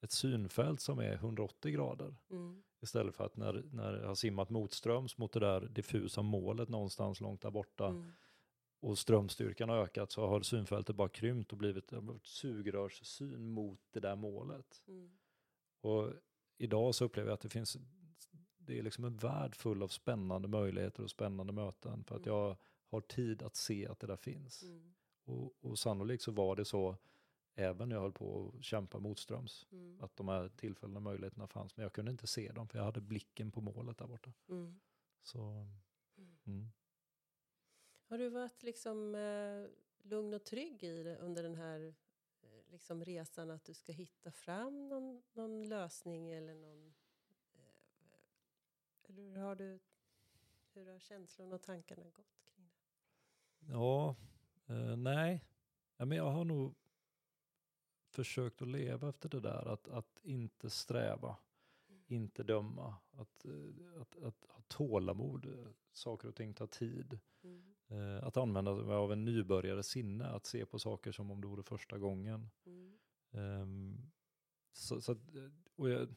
ett synfält som är 180 grader. Mm. Istället för att när, när jag har simmat motströms mot det där diffusa målet någonstans långt där borta Mm. Och strömstyrkan har ökat så har synfältet bara krympt och blivit ett sugrörssyn mot det där målet. Mm. Och idag så upplever jag att det finns, det är liksom en värld full av spännande möjligheter och spännande möten för att Mm. jag har tid att se att det där finns. Mm. Och, och sannolikt så var det så även när jag höll på att kämpa motströms. Mm. Att de här tillfällena och möjligheterna fanns. Men jag kunde inte se dem för jag hade blicken på målet där borta. Mm. Så, mm. Har du varit liksom eh, lugn och trygg i det under den här eh, liksom resan att du ska hitta fram någon, någon lösning eller någon... Eh, eller hur har du... Hur har känslorna och tankarna gått kring det? Ja, eh, nej. Ja, men jag har nog försökt att leva efter det där. Att, att inte sträva, inte döma. Att, eh, att, att ha tålamod. Saker och ting tar tid. Mm. Eh, Att använda mig av en nybörjare sinne. Att se på saker som om det vore första gången. Mm. Ehm, så, så att, eh, och jag,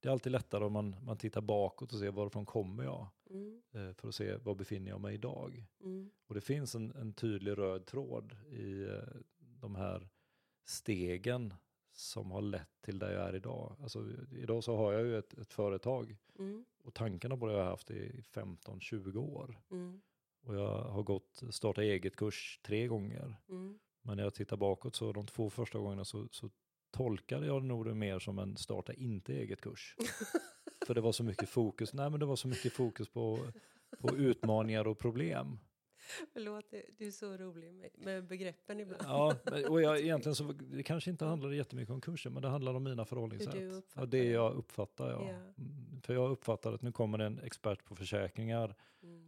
det är alltid lättare om man, man tittar bakåt och ser varifrån kommer jag. Mm. eh, För att se var befinner jag mig idag. Mm. Och det finns en, en tydlig röd tråd i eh, de här stegen som har lett till där jag är idag. Alltså, idag så har jag ju ett, ett företag Mm. och tankarna på det har jag haft i 15-20 år. Mm. Och jag har gått starta eget-kurs tre gånger. Mm. Men när jag tittar bakåt så de två första gångerna så, så tolkade jag nog det mer som en starta inte eget-kurs. För det var så mycket fokus, nej men det var så mycket fokus på, på utmaningar och problem. Förlåt, du är så rolig med, med begreppen ibland. Ja, och jag, egentligen så det kanske inte handlar jättemycket om kursen, men det handlar om mina förhållningssätt. Ja, det jag uppfattar, ja. Ja. Mm, för jag uppfattar att nu kommer en expert på försäkringar.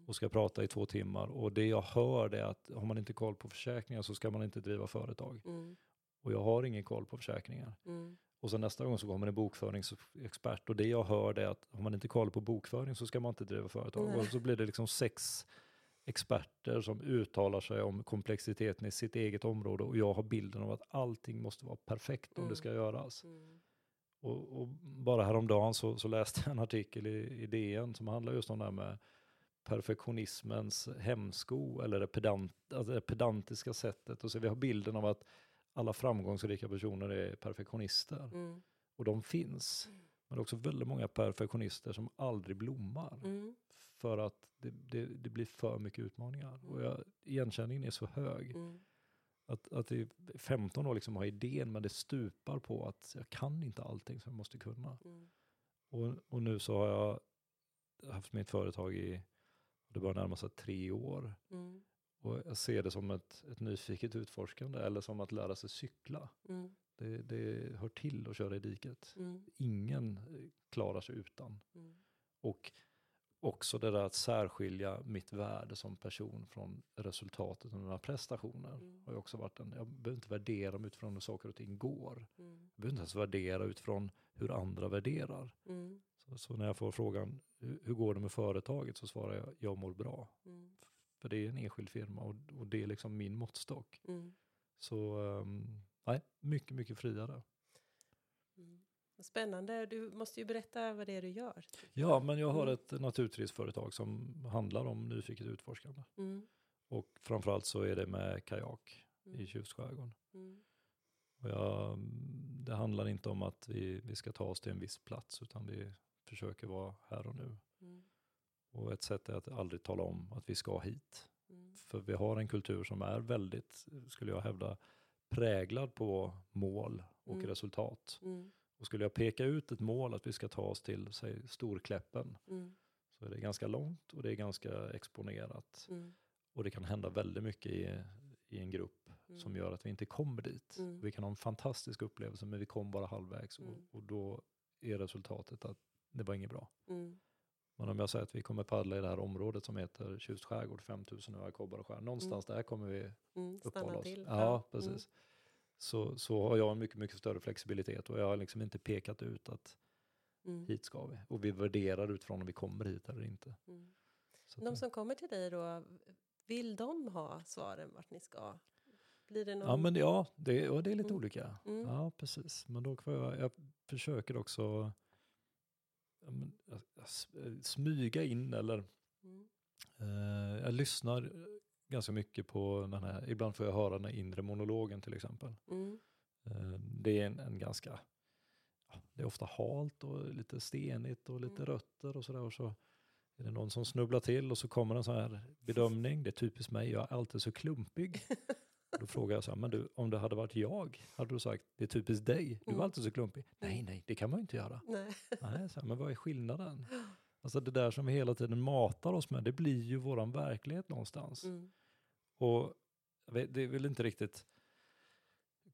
Och ska prata i två timmar och det jag hör är att har man inte koll på försäkringar så ska man inte driva företag. Mm. Och jag har ingen koll på försäkringar. Mm. Och sen nästa gång så kommer en bokföringsexpert och det jag hör är att har man inte koll på bokföring så ska man inte driva företag. Nej. Och så blir det liksom sex experter som uttalar sig om komplexiteten i sitt eget område och jag har bilden av att allting måste vara perfekt om Mm. det ska göras. Mm. Och, och bara häromdagen så, så läste jag en artikel i, i DN som handlar just om det här med perfektionismens hämsko eller det, pedant, alltså det pedantiska sättet. Och så vi har bilden av att alla framgångsrika personer är perfektionister. Mm. Och de finns. Men det är också väldigt många perfektionister som aldrig blommar. Mm. För att det, det, det blir för mycket utmaningar. Och jag, igenkänningen är så hög. Mm. Att, att i 15 år liksom ha idén men det stupar på att jag kan inte allting som jag måste kunna. Mm. Och, och nu så har jag haft mitt företag i, det börjar närma sig tre år. Mm. Och jag ser det som ett, ett nyfiket utforskande eller som att lära sig cykla. Mm. Det, det hör till att köra i diket. Mm. Ingen eh, klarar sig utan. Mm. Och också det där att särskilja mitt värde som person från resultatet av mina prestationer. Mm. Har också varit en, jag behöver inte värdera dem utifrån hur saker och ting går. Mm. Jag behöver inte ens värdera utifrån hur andra värderar. Mm. Så, så när jag får frågan hur, går det med företaget så svarar jag jag mår bra. Mm. För det är en enskild firma och, och det är liksom min måttstock. Mm. Så um, nej, mycket, mycket friare. Mm. Spännande. Du måste ju berätta vad det är du gör. Ja, men jag har Mm. ett naturturistföretag som handlar om nyfiket utforskande. Mm. Och framförallt så är det med kajak i Mm. Tjustskärgården. Mm. Och jag, det handlar inte om att vi, vi ska ta oss till en viss plats utan vi försöker vara här och nu. Mm. Och ett sätt är att aldrig tala om att vi ska hit. Mm. För vi har en kultur som är väldigt, skulle jag hävda, präglad på mål och Mm. resultat. Mm. Och skulle jag peka ut ett mål att vi ska ta oss till, säg Storkläppen, Mm. så är det ganska långt och det är ganska exponerat. Mm. Och det kan hända väldigt mycket i, i en grupp som Mm. gör att vi inte kommer dit. Mm. Vi kan ha en fantastisk upplevelse men vi kom bara halvvägs Mm. och, och då är resultatet att det var inget bra. Mm. Men om jag säger att vi kommer paddla i det här området som heter Tjust skärgård, 5000 öar skär, någonstans där kommer vi Mm. uppehålla oss. till. Ja, precis. Så, så har jag en mycket, mycket större flexibilitet och jag har liksom inte pekat ut att Mm. hit ska vi. Och vi värderar utifrån om vi kommer hit eller inte. Mm. De som kommer till dig då, vill de ha svaren vart ni ska? Blir det någon... Ja, men ja, det, ja, det är lite Mm. olika. Mm. Ja, precis. Men då jag, jag försöker också ja, men, jag- jag s- eh, smyga in eller Mm. eh, jag lyssnar eh, ganska mycket på den här, ibland får jag höra den här inre monologen till exempel. Mm. Eh, det är en, en ganska, ja, det är ofta halt och lite stenigt och lite Mm. rötter och sådär. Och så är det någon som snubblar till och så kommer en sån här bedömning. Det är typiskt mig, jag är alltid så klumpig. Då frågar jag så här, men du, om det hade varit jag, hade du sagt, det är typiskt dig, du är Mm. alltid så klumpig. Nej, Mm. nej, det kan man ju inte göra. Nej. Nej, så här, men vad är skillnaden? Alltså det där som vi hela tiden matar oss med, det blir ju våran verklighet någonstans. Mm. Och det är väl inte riktigt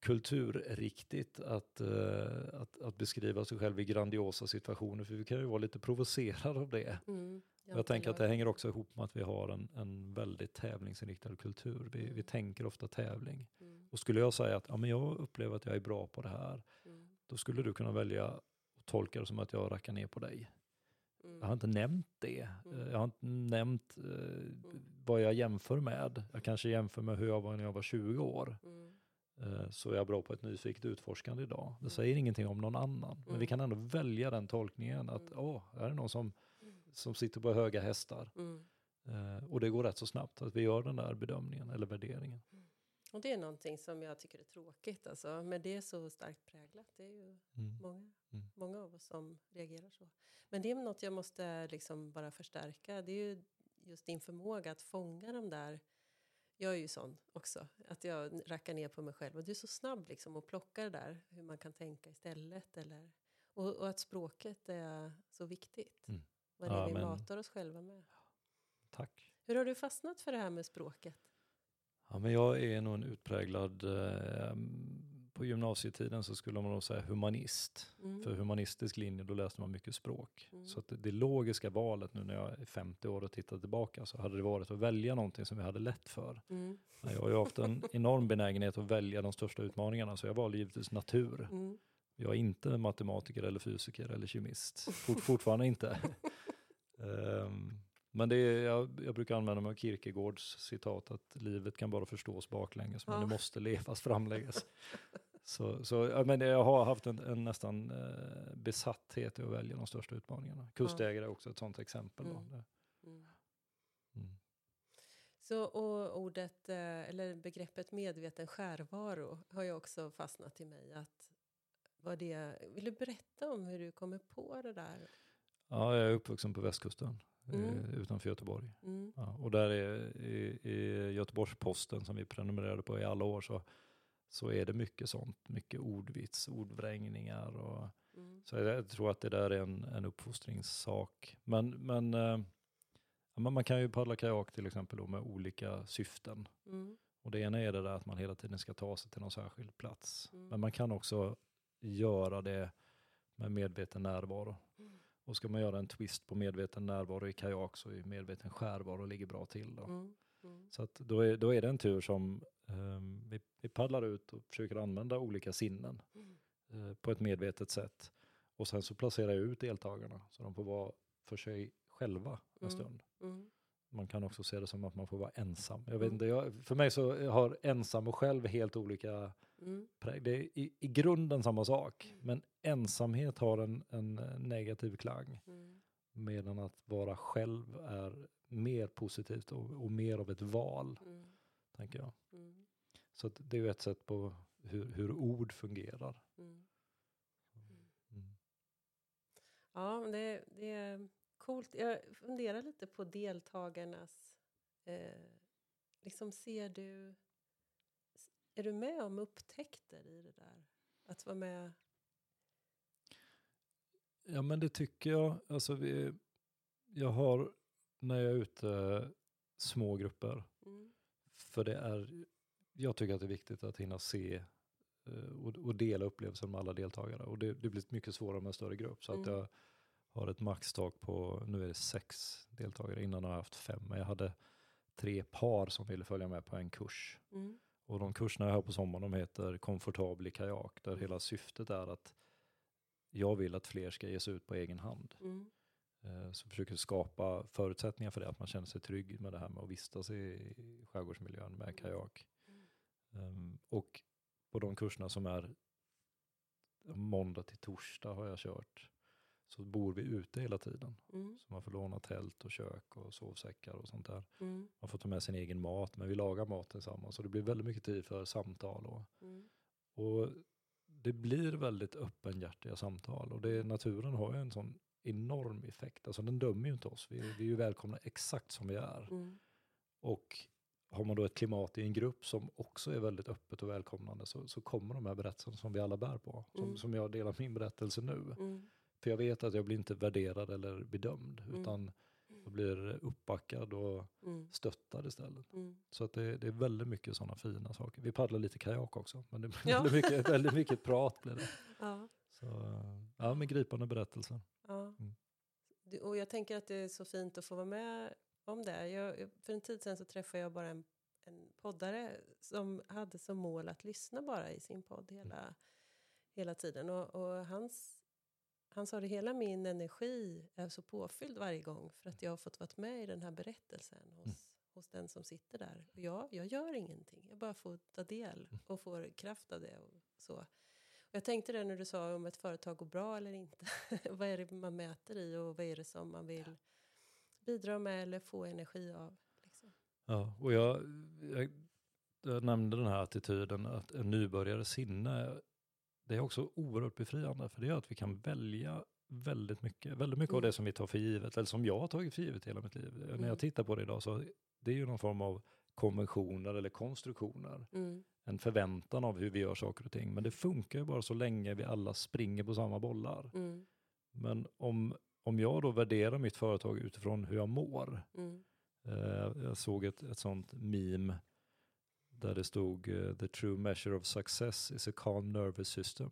kulturriktigt att, eh, att, att beskriva sig själv i grandiosa situationer, för vi kan ju vara lite provocerade av det. Mm. Jag tänker att det hänger också ihop med att vi har en, en väldigt tävlingsinriktad kultur. Vi, vi Mm. tänker ofta tävling. Mm. Och skulle jag säga att ja, men jag upplever att jag är bra på det här, Mm. då skulle du kunna välja att tolka det som att jag rackar ner på dig. Mm. Jag har inte nämnt det. Mm. Eh, Jag har inte nämnt eh, vad jag jämför med. Jag kanske jämför med hur jag var när jag var 20 år. Mm. Eh, Så är jag bra på ett nyfiket utforskande idag. Det Mm. säger ingenting om någon annan. Men vi Mm. kan ändå välja den tolkningen att Mm. åh, här är någon som, Mm. som sitter på höga hästar. Mm. Eh, och det går rätt så snabbt att vi gör den där bedömningen eller värderingen. Och det är någonting som jag tycker är tråkigt, alltså. men det är så starkt präglat. Det är ju många, Mm. många av oss som reagerar så. Men det är något jag måste liksom bara förstärka. Det är ju just din förmåga att fånga de där. Jag är ju sån också, att jag rackar ner på mig själv. Och du är så snabb liksom och plockar det där, hur man kan tänka istället. Eller, och, och att språket är så viktigt. Mm. Vad det Ja, vi men- matar oss själva med. Tack. Hur har du fastnat för det här med språket? Ja, men jag är nog en utpräglad eh, på gymnasietiden så skulle man nog säga humanist. Mm. För humanistisk linje, då läste man mycket språk. Mm. Så att det, det logiska valet nu när jag är 50 år och tittar tillbaka så hade det varit att välja någonting som vi hade lätt för. Mm. Jag har ju haft en enorm benägenhet att välja de största utmaningarna så jag valde givetvis natur. Mm. Jag är inte matematiker eller fysiker eller kemist. Fort, fortfarande inte. Ehm, men det är, jag, jag brukar använda mig av Kierkegaards citat att livet kan bara förstås baklänges men Ja. det måste levas framlänges. så, så ja, men jag har haft en, en nästan eh, besatthet i att välja de största utmaningarna. Kustjägare är också ett sånt exempel. Då. Mm. Mm. Mm. Så, och ordet, eh, eller begreppet medveten skärvaro har ju också fastnat i mig. Att vad det, vill du berätta om hur du kommer på det där? Ja, jag är uppvuxen på västkusten Mm. eh, utanför Göteborg. Mm. Ja, och där är, i, i Göteborgs-Posten som vi prenumererade på i alla år så, så är det mycket sånt. Mycket ordvits, ordvrängningar och Mm. så jag, tror att det där är en, en uppfostringssak. Men, men eh, men man kan ju paddla kajak till exempel då med olika syften. Mm. Och det ena är det där att man hela tiden ska ta sig till någon särskild plats. Mm. Men man kan också göra det med medveten närvaro. Mm. Och ska man göra en twist på medveten närvaro i kajak så är medveten skärvaro ligger bra till. Då. Mm. Mm. Så att då, är, då är det en tur som vi, vi paddlar ut och försöker använda olika sinnen Mm. eh, på ett medvetet sätt. Och sen så placerar jag ut deltagarna så de får vara för sig själva en Mm. stund. Mm. Man kan också se det som att man får vara ensam. Jag vet Mm. inte, jag, för mig så har ensam och själv helt olika Mm. präg- Det är i, i grunden samma sak, Mm. men ensamhet har en, en eh, negativ klang. Mm. Medan att vara själv är mer positivt och, och mer av ett val, Mm. Tänker jag. Mm. Så det är ju ett sätt på hur, hur ord fungerar. Mm. Mm. Ja, men det, det är coolt. Jag funderar lite på deltagarnas... Eh, liksom ser du... Är du med om upptäckter i det där? Att vara med... Ja men det tycker jag. Alltså vi, jag har, när jag är ute, små grupper. Mm. För det är, jag tycker att det är viktigt att hinna se eh, och, och dela upplevelsen med alla deltagare. Och det, det blir mycket svårare med en större grupp. Så att Mm. jag har ett maxtak på, nu är det sex deltagare, innan har jag haft fem. Men jag hade tre par som ville följa med på en kurs. Mm. Och de kurserna jag har på sommaren de heter Komfortabel i kajak. Där Mm. hela syftet är att jag vill att fler ska ge sig ut på egen hand. Mm. Eh, Så försöker skapa förutsättningar för det, att man känner sig trygg med det här med att vistas i skärgårdsmiljön med kajak. Mm. Ehm, Och på de kurserna som är måndag till torsdag har jag kört, så bor vi ute hela tiden. Mm. Så man får låna tält och kök och sovsäckar och sånt där. Mm. Man får ta med sin egen mat, men vi lagar mat tillsammans. Så det blir väldigt mycket tid för samtal. Och, Mm. och det blir väldigt öppenhjärtiga samtal. Och det, naturen har ju en sån enorm effekt. Alltså den dömer ju inte oss. Vi, vi är ju välkomna exakt som vi är. Mm. Och har man då ett klimat i en grupp som också är väldigt öppet och välkomnande så, så kommer de här berättelserna som vi alla bär på. Som, Mm. som jag delar min berättelse nu. Mm. För jag vet att jag blir inte värderad eller bedömd. Mm. Utan jag blir uppbackad och Mm. stöttad istället. Mm. Så att det, det är väldigt mycket sådana fina saker. Vi paddlar lite kajak också. Men det blir Ja. väldigt, mycket, väldigt mycket prat blir det. Ja. Så, ja, men gripande berättelser. Mm. Och jag tänker att det är så fint att få vara med om det. Jag, för en tid sedan så träffade jag bara en, en poddare som hade som mål att lyssna bara i sin podd hela, hela tiden. Och, och hans, han sa det, hela min energi är så påfylld varje gång för att jag har fått vara med i den här berättelsen hos, hos den som sitter där. Och jag, jag gör ingenting, jag bara får ta del och får kraft av det. Och så. Jag tänkte det när du sa om ett företag går bra eller inte. vad är det man mäter i och vad är det som man vill bidra med eller få energi av? Liksom. Ja, och jag, jag, jag nämnde den här attityden att en nybörjares sinne, det är också oerhört befriande. För det gör att vi kan välja väldigt mycket. Väldigt mycket av Mm. det som vi tar för givet, eller som jag har tagit för givet hela mitt liv. När Mm. jag tittar på det idag så det är ju någon form av konventioner eller konstruktioner. Mm. En förväntan av hur vi gör saker och ting. Men det funkar ju bara så länge vi alla springer på samma bollar. Mm. Men om, om jag då värderar mitt företag utifrån hur jag mår. Mm. Eh, jag såg ett, ett sånt meme där det stod eh, the true measure of success is a calm nervous system.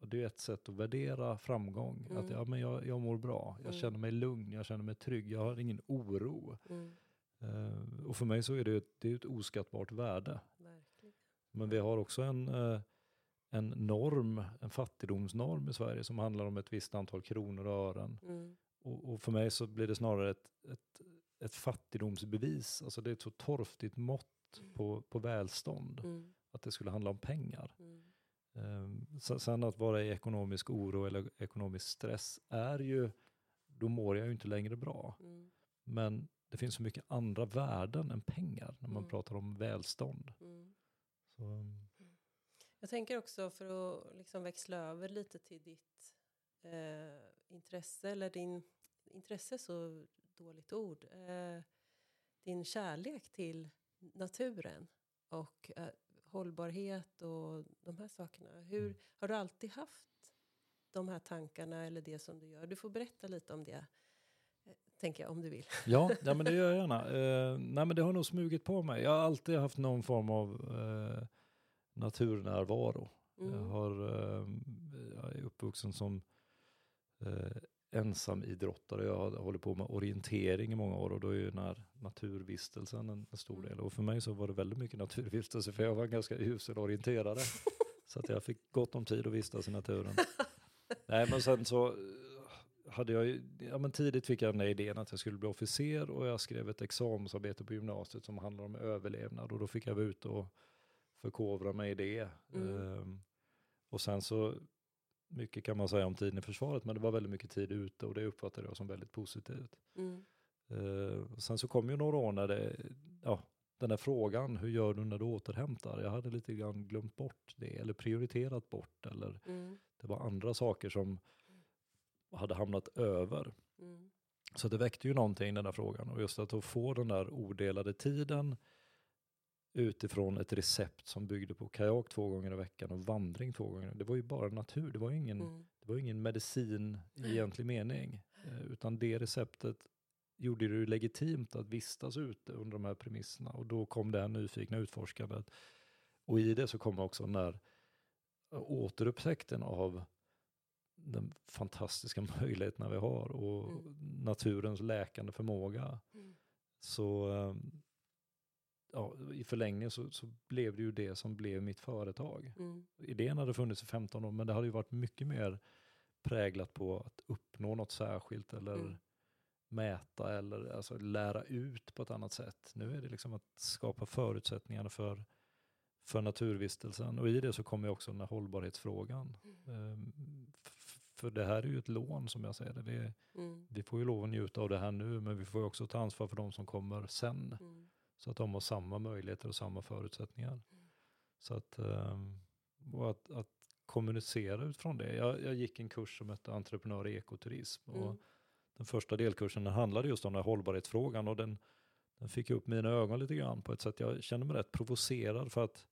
Och det är ett sätt att värdera framgång. Mm. Att ja, men jag, jag mår bra, jag Mm. känner mig lugn, jag känner mig trygg, jag har ingen oro. Mm. Eh, och för mig så är det, ett- det är ett oskattbart värde. Verkligen. Men vi har också en, eh, en norm, en fattigdomsnorm i Sverige som handlar om ett visst antal kronor och ören. Mm. Och, och för mig så blir det snarare ett, ett, ett fattigdomsbevis. Alltså det är ett så torftigt mått på, på välstånd. Mm. Att det skulle handla om pengar. Mm. Um, sen att vara i ekonomisk oro eller ekonomisk stress är ju, då mår jag ju inte längre bra. Mm. Men det finns så mycket andra värden än pengar när man Mm. pratar om välstånd. Mm. Så, um, Jag tänker också för att liksom växla över lite till ditt eh, intresse, eller din intresse är så dåligt ord, eh, din kärlek till naturen och eh, hållbarhet och de här sakerna. Hur, Mm. Har du alltid haft de här tankarna eller det som du gör? Du får berätta lite om det, tänker jag, om du vill. Ja, ja men det gör jag gärna. Eh, nej men det har nog smugit på mig. Jag har alltid haft någon form av eh, naturnärvaro. Jag, Mm. har, eh, jag är uppvuxen som eh, ensamidrottare. Jag har hållit på med orientering i många år och då är ju den här naturvistelsen en, en stor Mm. del. Och för mig så var det väldigt mycket naturvistelse för jag var en ganska usel orienterare. så att jag fick gott om tid att vistas i naturen. Nej men sen så hade jag ja men tidigt fick jag den här idén att jag skulle bli officer och jag skrev ett examensarbete på gymnasiet som handlar om överlevnad och då fick jag vara ute och förkovra mig i det. Mm. Ehm, och sen så, mycket kan man säga om tiden i försvaret, men det var väldigt mycket tid ute och det uppfattade jag som väldigt positivt. Mm. Ehm, sen så kom ju några år när det, ja, den där frågan, hur gör du när du återhämtar? Jag hade lite grann glömt bort det eller prioriterat bort eller Mm. det var andra saker som hade hamnat över. Mm. Så det väckte ju någonting den där frågan och just att få den där odelade tiden utifrån ett recept som byggde på kajak två gånger i veckan och vandring två gånger. Det var ju bara natur, det var ju ingen, Mm. det var ingen medicin i egentlig mening. Eh, Utan det receptet gjorde det ju legitimt att vistas ute under de här premisserna och då kom det här nyfikna utforskandet. Och i det så kom också den där återupptäckten av den fantastiska möjligheterna vi har och Mm. naturens läkande förmåga. Mm. Så ehm, ja, i förlängningen så, så blev det ju det som blev mitt företag. Mm. Idén hade funnits i 15 år men det hade ju varit mycket mer präglat på att uppnå något särskilt eller Mm. mäta eller alltså lära ut på ett annat sätt. Nu är det liksom att skapa förutsättningarna för, för naturvistelsen och i det så kommer också den här hållbarhetsfrågan. Ehm, f- för det här är ju ett lån som jag säger det. är, Mm. vi får ju lov att njuta av det här nu men vi får ju också ta ansvar för de som kommer sen. Mm. Så att de har samma möjligheter och samma förutsättningar. Mm. Så att, ehm, och att, att kommunicera utifrån det. Jag, jag gick en kurs som hette entreprenör i ekoturism. Och Mm. den första delkursen handlade just om den här hållbarhetsfrågan och den, den fick upp mina ögon lite grann på ett sätt. Jag kände mig rätt provocerad för att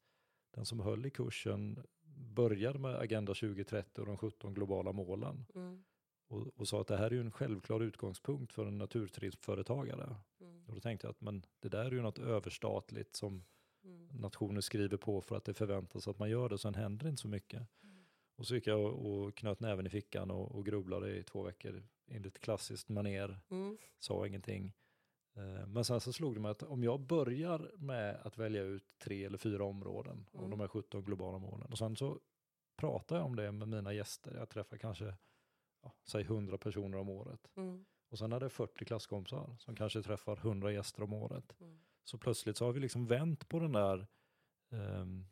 den som höll i kursen började med Agenda 2030 och de 17 globala målen Mm. och, och sa att det här är ju en självklar utgångspunkt för en naturturismföretagare. Mm. Och då tänkte jag att men det där är ju något överstatligt som Mm. nationer skriver på för att det förväntas att man gör det, sen händer det inte så mycket. Och så gick jag och, och knöt näven i fickan och, och grubblade i två veckor enligt klassiskt maner, Mm. sa ingenting. Eh, Men sen så slog det mig att om jag börjar med att välja ut tre eller fyra områden av Mm. de här 17 globala målen och sen så pratar jag om det med mina gäster, jag träffar kanske, ja, säg 100 personer om året. Mm. Och sen är det 40 klasskompisar som kanske träffar 100 gäster om året. Mm. Så plötsligt så har vi liksom vänt på den där ehm,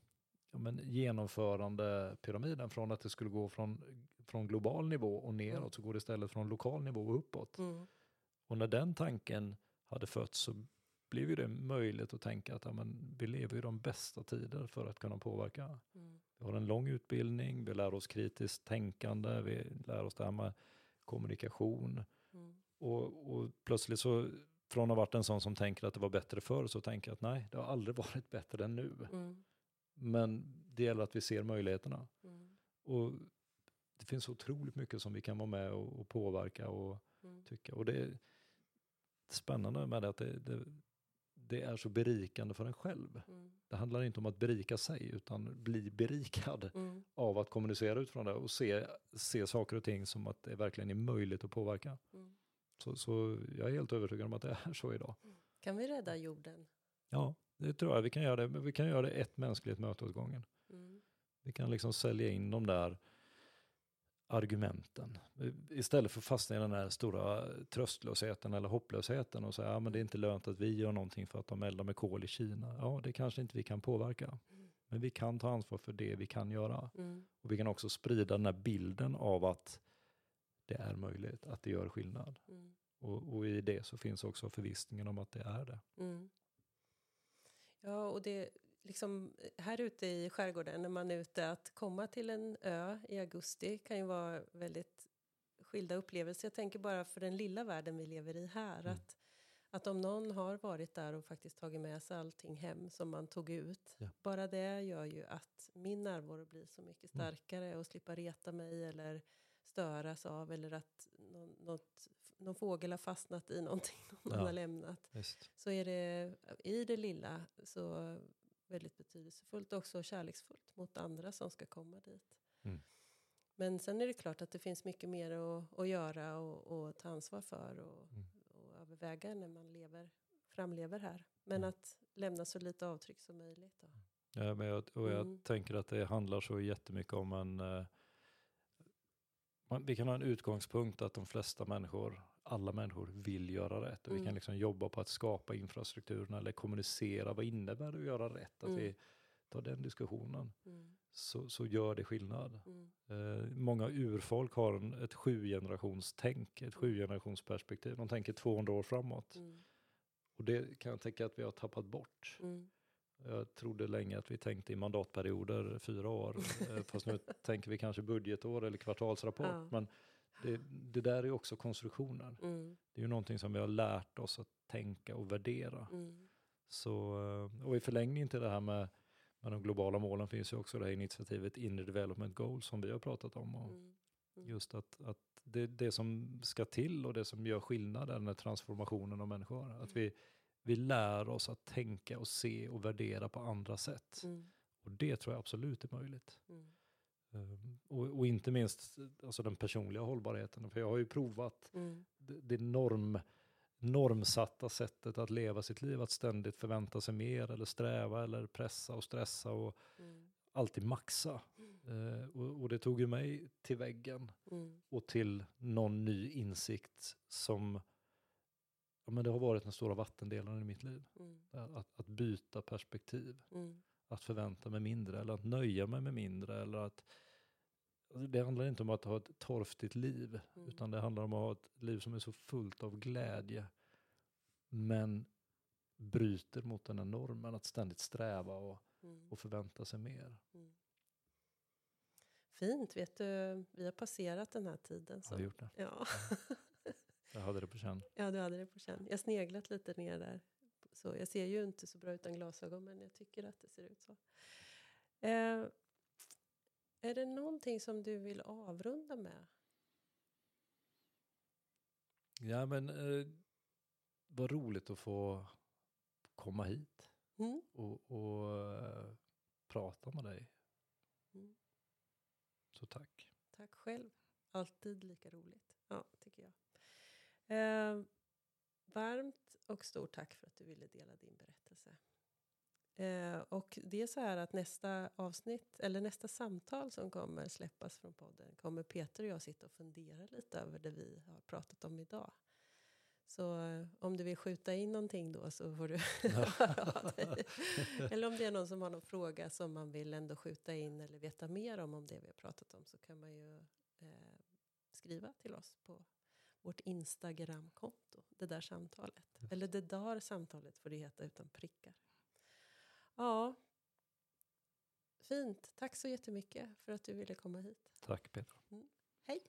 ja, men genomförande pyramiden från att det skulle gå från, från global nivå och neråt Mm. så går det istället från lokal nivå och uppåt. Mm. Och när den tanken hade fötts så blev ju det möjligt att tänka att ja, men vi lever i de bästa tider för att kunna påverka. Mm. Vi har en lång utbildning, vi lär oss kritiskt tänkande, vi lär oss det här med kommunikation. Mm. Och, och plötsligt så, från att ha varit en sån som tänker att det var bättre förr, så tänker jag att nej, det har aldrig varit bättre än nu. Mm. Men det gäller att vi ser möjligheterna. Mm. Och det finns otroligt mycket som vi kan vara med och, och påverka och Mm. tycka. Och det spännande med det att det, det, det är så berikande för en själv. Mm. Det handlar inte om att berika sig utan bli berikad Mm. av att kommunicera utifrån det och se, se saker och ting som att det verkligen är möjligt att påverka. Mm. Så, så jag är helt övertygad om att det är så idag. Kan vi rädda jorden? Ja, det tror jag vi kan göra det. Vi kan göra det ett mänskligt möte åt gången. Mm. Vi kan liksom sälja in de där argumenten. Istället för att fastna i den här stora tröstlösheten eller hopplösheten och säga att ja, men det är inte lönt att vi gör någonting för att de eldar med kol i Kina. Ja, det kanske inte vi kan påverka. Men vi kan ta ansvar för det vi kan göra. Mm. Och vi kan också sprida den här bilden av att det är möjligt, att det gör skillnad. Mm. Och, och i det så finns också förvissningen om att det är det. Mm. Ja, och det liksom här ute i skärgården när man är ute att komma till en ö i augusti kan ju vara väldigt skilda upplevelser. Jag tänker bara för den lilla världen vi lever i här Mm. att att om någon har varit där och faktiskt tagit med sig allting hem som man tog ut. Ja. Bara det gör ju att min närvaro blir så mycket Mm. starkare och slippa reta mig eller störas av eller att någon, något, någon fågel har fastnat i någonting någon Ja. har lämnat Visst. så är det i det lilla så väldigt betydelsefullt och också kärleksfullt mot andra som ska komma dit. Mm. Men sen är det klart att det finns mycket mer att, att göra och, och ta ansvar för och, Mm. och överväga när man lever, framlever här. Men Mm. att lämna så lite avtryck som möjligt. Då. Ja, men jag, och jag Mm. tänker att det handlar så jättemycket om en... eh, Man, vi kan ha en utgångspunkt att de flesta människor, alla människor vill göra rätt. Och vi Mm. kan liksom jobba på att skapa infrastrukturen eller kommunicera. Vad innebär det att göra rätt? Att Mm. vi tar den diskussionen. Mm. Så, så gör det skillnad. Mm. Eh, många urfolk har en, ett sjugenerationstänk, ett sjugenerationsperspektiv. De tänker 200 år framåt. Mm. Och det kan jag tänka att vi har tappat bort. Mm. Jag trodde länge att vi tänkte i mandatperioder, fyra år. Eh, Fast nu tänker vi kanske budgetår eller kvartalsrapport. Ja. Men det, det där är också konstruktioner. Mm. Det är ju någonting som vi har lärt oss att tänka och värdera. Mm. Så, eh, och i förlängning till det här med, med de globala målen finns ju också det här initiativet Inner Development Goals som vi har pratat om. Och Mm. Mm. Just att, att det, det som ska till och det som gör skillnad är den här transformationen av människor. Att vi, vi lär oss att tänka och se och värdera på andra sätt. Mm. Och det tror jag absolut är möjligt. Mm. Um, och, och inte minst alltså den personliga hållbarheten. För jag har ju provat Mm. det, det norm, normsatta sättet att leva sitt liv. Att ständigt förvänta sig mer eller sträva eller pressa och stressa och Mm. alltid maxa. Eh, och, och det tog ju mig till väggen Mm. och till någon ny insikt som ja, men det har varit den stora vattendelaren i mitt liv. Mm. Att, att byta perspektiv. Mm. Att förvänta mig mindre eller att nöja mig med mindre. Eller att, alltså, det handlar inte om att ha ett torftigt liv. Mm. Utan det handlar om att ha ett liv som är så fullt av glädje. Men bryter mot den här normen att ständigt sträva och, Mm. och förvänta sig mer. Mm. Fint, vet du, vi har passerat den här tiden. Har jag Så. gjort det? Ja. Jag hade det på känn. ja, du hade det på känn. Jag har sneglat lite ner där. Så jag ser ju inte så bra utan glasögon, men jag tycker att det ser ut så. Eh, är det någonting som du vill avrunda med? Ja men eh, vad roligt att få komma hit Mm? och, och eh, prata med dig. Mm. Så tack. Tack själv. Alltid lika roligt. Ja, tycker jag. Eh, varmt och stort tack för att du ville dela din berättelse. Eh, och det är så här att nästa avsnitt, eller nästa samtal som kommer släppas från podden kommer Peter och jag sitta och fundera lite över det vi har pratat om idag. Så eh, om du vill skjuta in någonting då så får du höra dig. Eller om det är någon som har någon fråga som man vill ändå skjuta in eller veta mer om, om det vi har pratat om så kan man ju eh, skriva till oss på vårt Instagramkonto, det där samtalet. Eller det där samtalet får det heta utan prickar. Ja, fint. Tack så jättemycket för att du ville komma hit. Tack Petra. Hej!